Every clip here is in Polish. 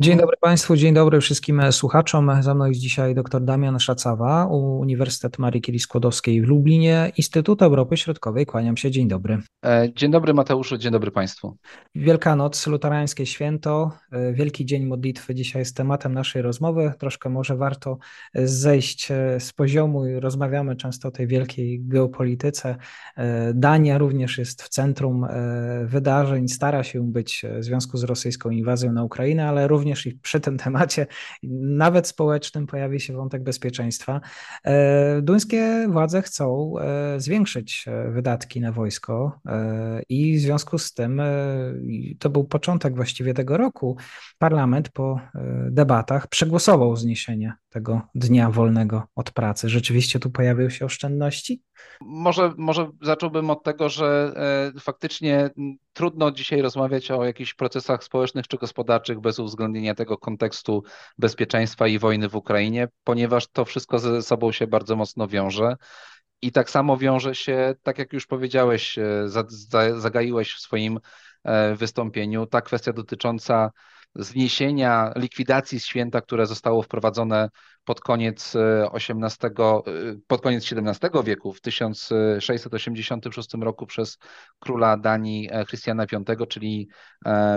Dzień dobry Państwu, dzień dobry wszystkim słuchaczom. Za mną jest dzisiaj dr Damian Szacawa, Uniwersytet Marii Curie-Skłodowskiej w Lublinie, Instytut Europy Środkowej. Kłaniam się, dzień dobry. E, dzień dobry Mateuszu, dzień dobry Państwu. Wielkanoc, luterańskie święto, e, Wielki Dzień Modlitwy dzisiaj jest tematem naszej rozmowy. Troszkę może warto zejść e, z poziomu i rozmawiamy często o tej wielkiej geopolityce. Dania również jest w centrum wydarzeń, stara się być w związku z rosyjską inwazją na Ukrainę, ale również również i przy tym temacie, nawet społecznym, pojawi się wątek bezpieczeństwa. E, duńskie władze chcą e, zwiększyć e, wydatki na wojsko i w związku z tym, to był początek właściwie tego roku, parlament po debatach przegłosował zniesienie tego dnia wolnego od pracy. Rzeczywiście tu pojawiły się oszczędności? Może, może zacząłbym od tego, że e, faktycznie trudno dzisiaj rozmawiać o jakichś procesach społecznych czy gospodarczych bez uwzględnienia tego kontekstu bezpieczeństwa i wojny w Ukrainie, ponieważ to wszystko ze sobą się bardzo mocno wiąże. I tak samo wiąże się, tak jak już powiedziałeś, e, zagaiłeś w swoim e, wystąpieniu, ta kwestia dotycząca zniesienia, likwidacji święta, które zostało wprowadzone pod koniec XVIII, e, e, pod koniec XVII wieku, w 1686 roku przez króla Danii e, Chrystiana V, czyli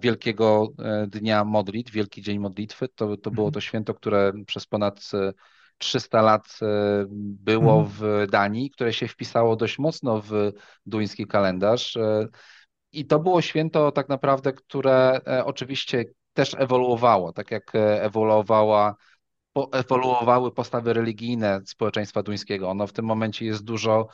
Wielkiego Dnia Modlitw, Wielki Dzień Modlitwy. To, to było mhm. to święto, które przez ponad 300 lat było mhm. w Danii, które się wpisało dość mocno w duński kalendarz. I to było święto tak naprawdę, które oczywiście też ewoluowało, tak jak e, ewoluowała ewoluowały postawy religijne społeczeństwa duńskiego. Ono w tym momencie jest dużo,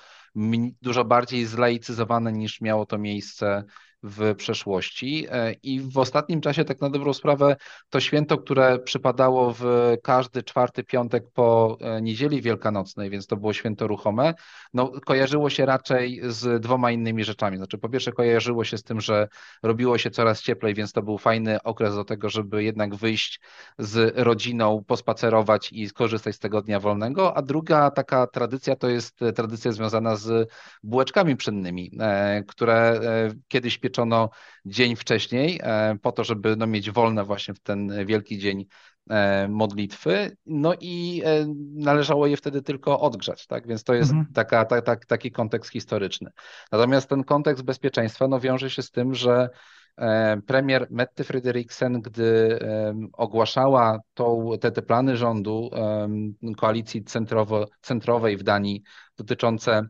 dużo bardziej zlaicyzowane niż miało to miejsce w przeszłości. E, I w ostatnim czasie, tak na dobrą sprawę, to święto, które przypadało w każdy czwarty piątek po e, niedzieli wielkanocnej, więc to było święto ruchome, no, kojarzyło się raczej z dwoma innymi rzeczami. Znaczy, po pierwsze, kojarzyło się z tym, że robiło się coraz cieplej, więc to był fajny okres do tego, żeby jednak wyjść z rodziną, pospacerować i skorzystać z tego dnia wolnego. A druga taka tradycja to jest tradycja związana z bułeczkami pszennymi, e, które kiedyś pieczono pieczono dzień wcześniej, e, po to, żeby no, mieć wolne właśnie w ten wielki dzień e, modlitwy, no i e, należało je wtedy tylko odgrzać, tak? Więc to jest mhm. taka, ta, ta, taki kontekst historyczny. Natomiast ten kontekst bezpieczeństwa no, wiąże się z tym, że premier Mette Frederiksen, gdy ogłaszała tą, te, te plany rządu koalicji centrowo, centrowej w Danii dotyczące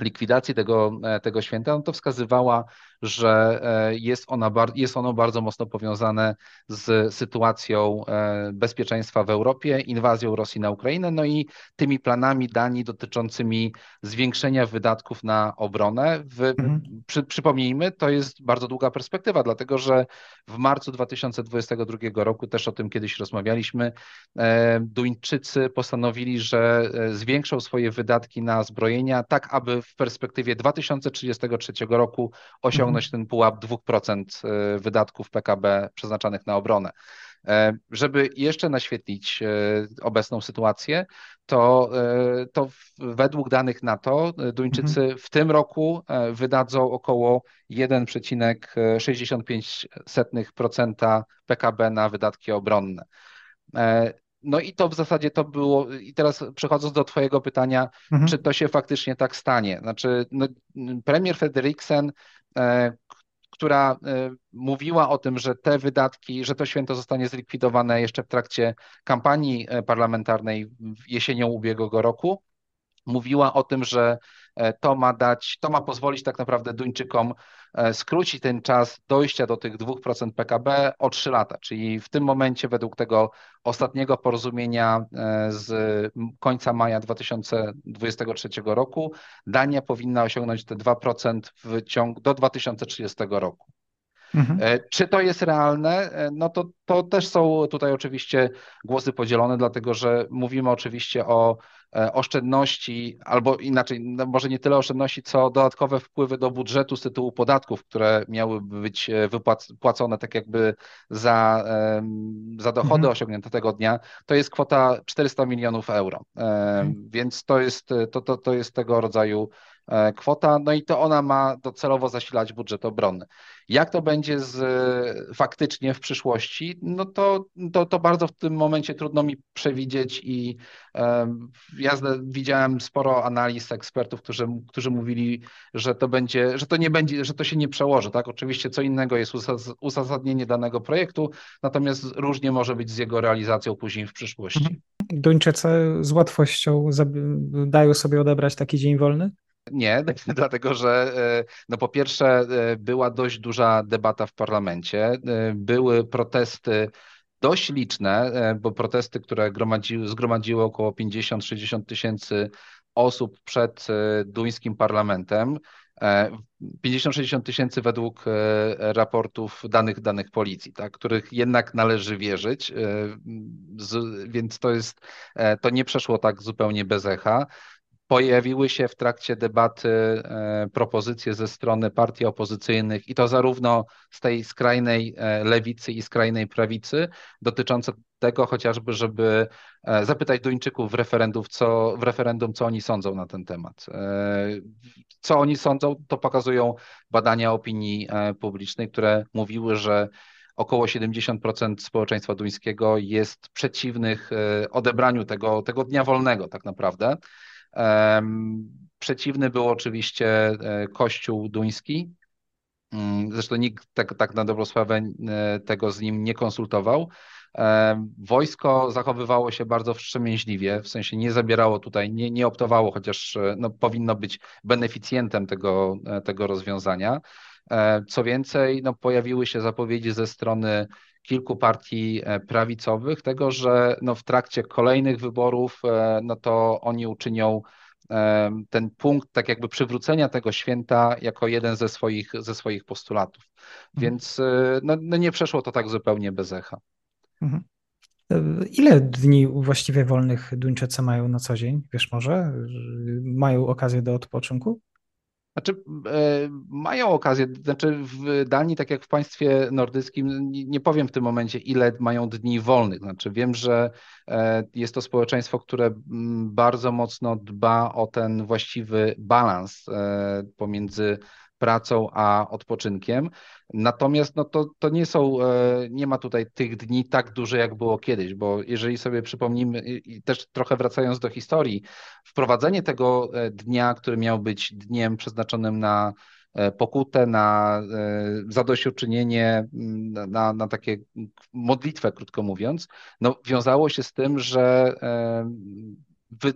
likwidacji tego, tego święta, no to wskazywała że e, jest, ona, jest ono bardzo mocno powiązane z sytuacją e, bezpieczeństwa w Europie, inwazją Rosji na Ukrainę, no i tymi planami Danii dotyczącymi zwiększenia wydatków na obronę. W, mhm. przy, przypomnijmy, to jest bardzo długa perspektywa, dlatego że w marcu 2022 roku, też o tym kiedyś rozmawialiśmy, e, Duńczycy postanowili, że zwiększą swoje wydatki na zbrojenia, tak aby w perspektywie 2033 roku osiągnąć osiągnąć ten pułap 2% e, wydatków PKB przeznaczanych na obronę. E, żeby jeszcze naświetlić e, obecną sytuację, to, to według danych NATO Duńczycy mhm. w tym roku wydadzą około 1,65% PKB na wydatki obronne. No i to w zasadzie to było, i teraz przechodząc do Twojego pytania, mhm. czy to się faktycznie tak stanie? Znaczy, no, premier Frederiksen która e, mówiła o tym, że te wydatki, że to święto zostanie zlikwidowane jeszcze w trakcie kampanii e, parlamentarnej jesienią ubiegłego roku. Mówiła o tym, że to ma dać, to ma pozwolić tak naprawdę Duńczykom skrócić ten czas dojścia do tych 2% PKB o 3 lata, czyli w tym momencie według tego ostatniego porozumienia z końca maja 2023 roku Dania powinna osiągnąć te 2% w ciągu do 2030 roku. Mhm. E, czy to jest realne? E, no to, to też są tutaj oczywiście głosy podzielone, dlatego że mówimy oczywiście o e, oszczędności, albo inaczej, no może nie tyle oszczędności, co dodatkowe wpływy do budżetu z tytułu podatków, które miałyby być wypłacone tak jakby za, za dochody mhm. osiągnięte tego dnia. To jest kwota 400 milionów euro. Mhm. Więc to jest, to, to, to jest tego rodzaju kwota, no i to ona ma docelowo zasilać budżet obronny. Jak to będzie z, faktycznie w przyszłości, no to, to, to bardzo w tym momencie trudno mi przewidzieć i um, ja widziałem sporo analiz ekspertów, którzy, którzy mówili, że to będzie, że to nie będzie, że to się nie przełoży, tak? Oczywiście co innego jest uzasadnienie danego projektu, natomiast różnie może być z jego realizacją później w przyszłości. Mhm. Duńczycy z łatwością dają sobie odebrać taki dzień wolny? Nie, dlatego że e, no po pierwsze e, była dość duża debata w parlamencie, e, były protesty dość liczne, bo protesty, które gromadziły, zgromadziły około 50-60 tysięcy osób przed duńskim parlamentem. 50-60 tysięcy według raportów danych danych policji, tak, których jednak należy wierzyć, więc to jest, to nie przeszło tak zupełnie bez echa pojawiły się w trakcie debaty e, propozycje ze strony partii opozycyjnych i to zarówno z tej skrajnej e, lewicy i skrajnej prawicy dotyczące tego chociażby, żeby e, zapytać Duńczyków w, referendum, co, w referendum, co oni sądzą na ten temat. Co oni sądzą, to pokazują badania opinii publicznej, które mówiły, że około 70% społeczeństwa duńskiego jest przeciwnych odebraniu tego, tego dnia wolnego tak naprawdę. Przeciwny był oczywiście e, Kościół duński. Mm, zresztą nikt tak, tak na dobrą sprawę e, tego z nim nie konsultował. Wojsko zachowywało się bardzo wstrzemięźliwie, w sensie nie zabierało tutaj, nie, nie optowało, chociaż e, no, powinno być beneficjentem tego, tego rozwiązania. Co więcej, no, pojawiły się zapowiedzi ze strony kilku partii e, prawicowych, tego, że no w trakcie kolejnych wyborów e, no to oni uczynią e, ten punkt tak jakby przywrócenia tego święta jako jeden ze swoich, ze swoich postulatów. Mhm. Więc no, no nie przeszło to tak zupełnie bez echa. Mhm. Ile dni właściwie wolnych Duńczycy mają na co dzień? Wiesz może? Mają okazję do odpoczynku? Znaczy, e, mają okazję, znaczy w Danii, tak jak w państwie nordyckim, nie, powiem w tym momencie, ile mają dni wolnych. Znaczy, wiem, że e, jest to społeczeństwo, które bardzo mocno dba o ten właściwy balans e, pomiędzy pracą a odpoczynkiem. Natomiast no to, to nie są, e, nie ma tutaj tych dni tak dużo, jak było kiedyś, bo jeżeli sobie przypomnimy, i też trochę wracając do historii, wprowadzenie tego e, dnia, który miał być dniem przeznaczonym na e, pokutę, na zadośćuczynienie, na, na takie modlitwę, krótko mówiąc, no, wiązało się z tym, że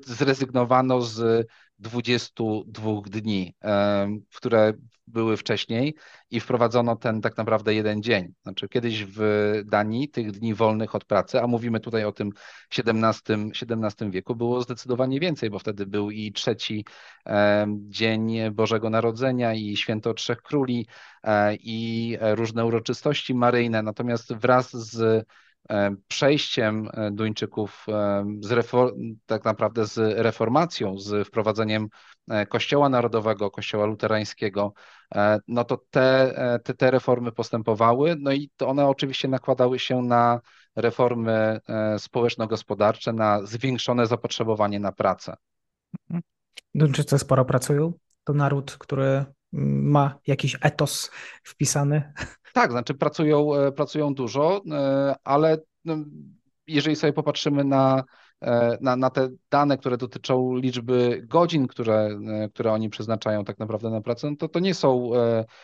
zrezygnowano z 22 dni, które były wcześniej i wprowadzono ten tak naprawdę jeden dzień. Znaczy kiedyś w Danii tych dni wolnych od pracy, a mówimy tutaj o tym XVII, XVII wieku, było zdecydowanie więcej, bo wtedy był i trzeci dzień Bożego Narodzenia i Święto Trzech Króli e, i różne uroczystości maryjne. Natomiast wraz z przejściem e, Duńczyków e, tak naprawdę z reformacją, z wprowadzeniem Kościoła Narodowego, Kościoła Luterańskiego, no to te, te, te reformy postępowały, no i to one oczywiście nakładały się na reformy społeczno-gospodarcze, na zwiększone zapotrzebowanie na pracę. Mhm. Duńczycy sporo pracują. To naród, który ma jakiś etos wpisany. Tak, znaczy pracują, e, pracują dużo, e, ale no, jeżeli sobie popatrzymy na, na, na te dane, które dotyczą liczby godzin, które, które oni przeznaczają tak naprawdę na pracę, no to to nie są,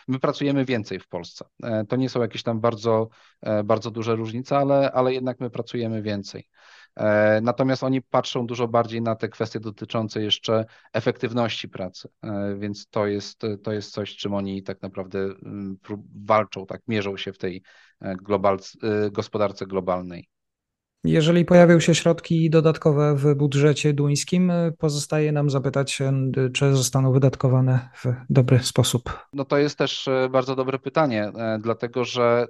my pracujemy więcej w Polsce. To nie są jakieś tam bardzo, bardzo duże różnice, ale, ale jednak my pracujemy więcej. E, natomiast oni patrzą dużo bardziej na te kwestie dotyczące jeszcze efektywności pracy, e, więc to jest, to jest coś, czym oni tak naprawdę mm, walczą, tak mierzą się w tej e, global, gospodarce globalnej. Jeżeli pojawią się środki dodatkowe w budżecie duńskim, pozostaje nam zapytać, czy zostaną wydatkowane w dobry sposób. No to jest też bardzo dobre pytanie, dlatego że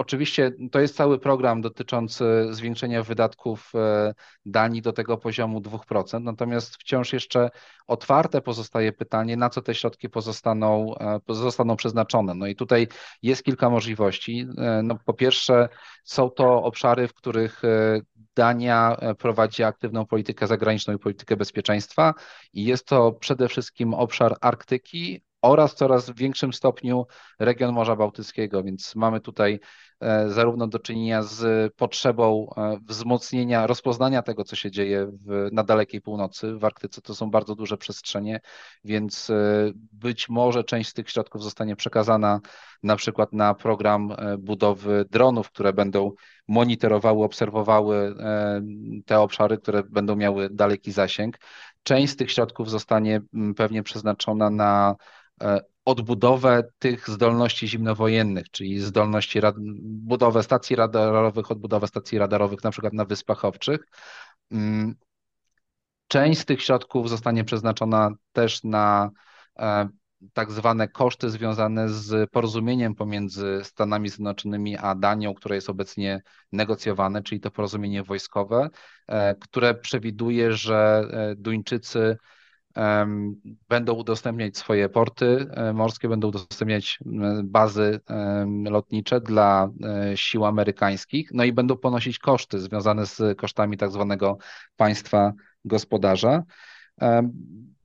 Oczywiście to jest cały program dotyczący zwiększenia wydatków e, Danii do tego poziomu 2%, natomiast wciąż jeszcze otwarte pozostaje pytanie, na co te środki pozostaną, e, przeznaczone. No i tutaj jest kilka możliwości. E, no, po pierwsze, są to obszary, w których Dania prowadzi aktywną politykę zagraniczną i politykę bezpieczeństwa i jest to przede wszystkim obszar Arktyki oraz w coraz większym stopniu region Morza Bałtyckiego, więc mamy tutaj zarówno do czynienia z potrzebą e, wzmocnienia, rozpoznania tego, co się dzieje w, na dalekiej północy. W Arktyce to są bardzo duże przestrzenie, więc e, być może część z tych środków zostanie przekazana na przykład na program budowy dronów, które będą monitorowały, obserwowały te obszary, które będą miały daleki zasięg. Część z tych środków zostanie pewnie przeznaczona na E, odbudowę tych zdolności zimnowojennych, czyli zdolności, budowę stacji radarowych, odbudowę stacji radarowych na przykład na Wyspach Owczych. Mm, część z tych środków zostanie przeznaczona też na e, tak zwane koszty związane z porozumieniem pomiędzy Stanami Zjednoczonymi a Danią, które jest obecnie negocjowane, czyli to porozumienie wojskowe, e, które przewiduje, że Duńczycy będą udostępniać swoje porty e, morskie, będą udostępniać bazy lotnicze dla e, sił amerykańskich, no i będą ponosić koszty związane z kosztami tak zwanego państwa gospodarza.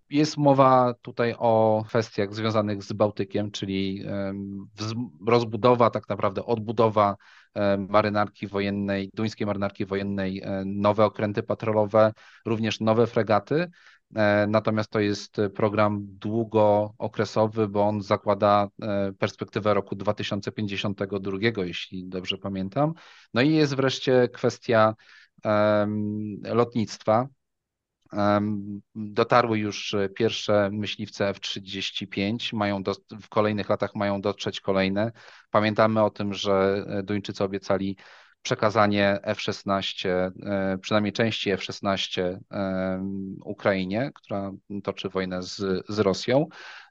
Jest mowa tutaj o kwestiach związanych z Bałtykiem, czyli rozbudowa, tak naprawdę odbudowa marynarki wojennej, duńskiej marynarki wojennej, e, nowe okręty patrolowe, również nowe fregaty. E, natomiast to jest program długookresowy, bo on zakłada e, perspektywę roku 2052, jeśli dobrze pamiętam. No i jest wreszcie kwestia lotnictwa. Dotarły już pierwsze myśliwce F-35, mają do, w kolejnych latach mają dotrzeć kolejne. Pamiętamy o tym, że Duńczycy obiecali przekazanie F-16, e, przynajmniej części F-16 e, Ukrainie, która toczy wojnę z, z Rosją.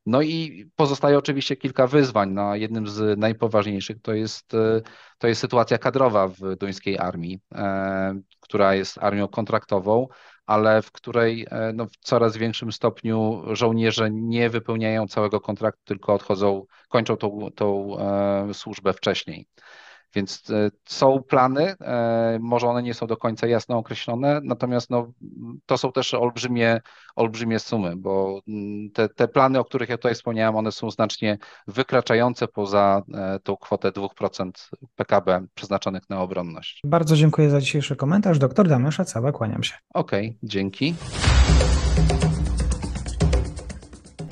No i pozostaje oczywiście kilka wyzwań. No, jednym z najpoważniejszych to jest, e, to jest sytuacja kadrowa w duńskiej armii, która jest armią kontraktową, ale w której no, w coraz większym stopniu żołnierze nie wypełniają całego kontraktu, tylko odchodzą, kończą tą, tą służbę wcześniej. Więc e, są plany, e, może one nie są do końca jasno określone, natomiast no, to są też olbrzymie, olbrzymie sumy, bo mm, te, te plany, o których ja tutaj wspomniałem, one są znacznie wykraczające poza e, tą kwotę 2% PKB przeznaczonych na obronność. Bardzo dziękuję za dzisiejszy komentarz. Doktor Damian Szacawa, kłaniam się. Okej, okay, dzięki.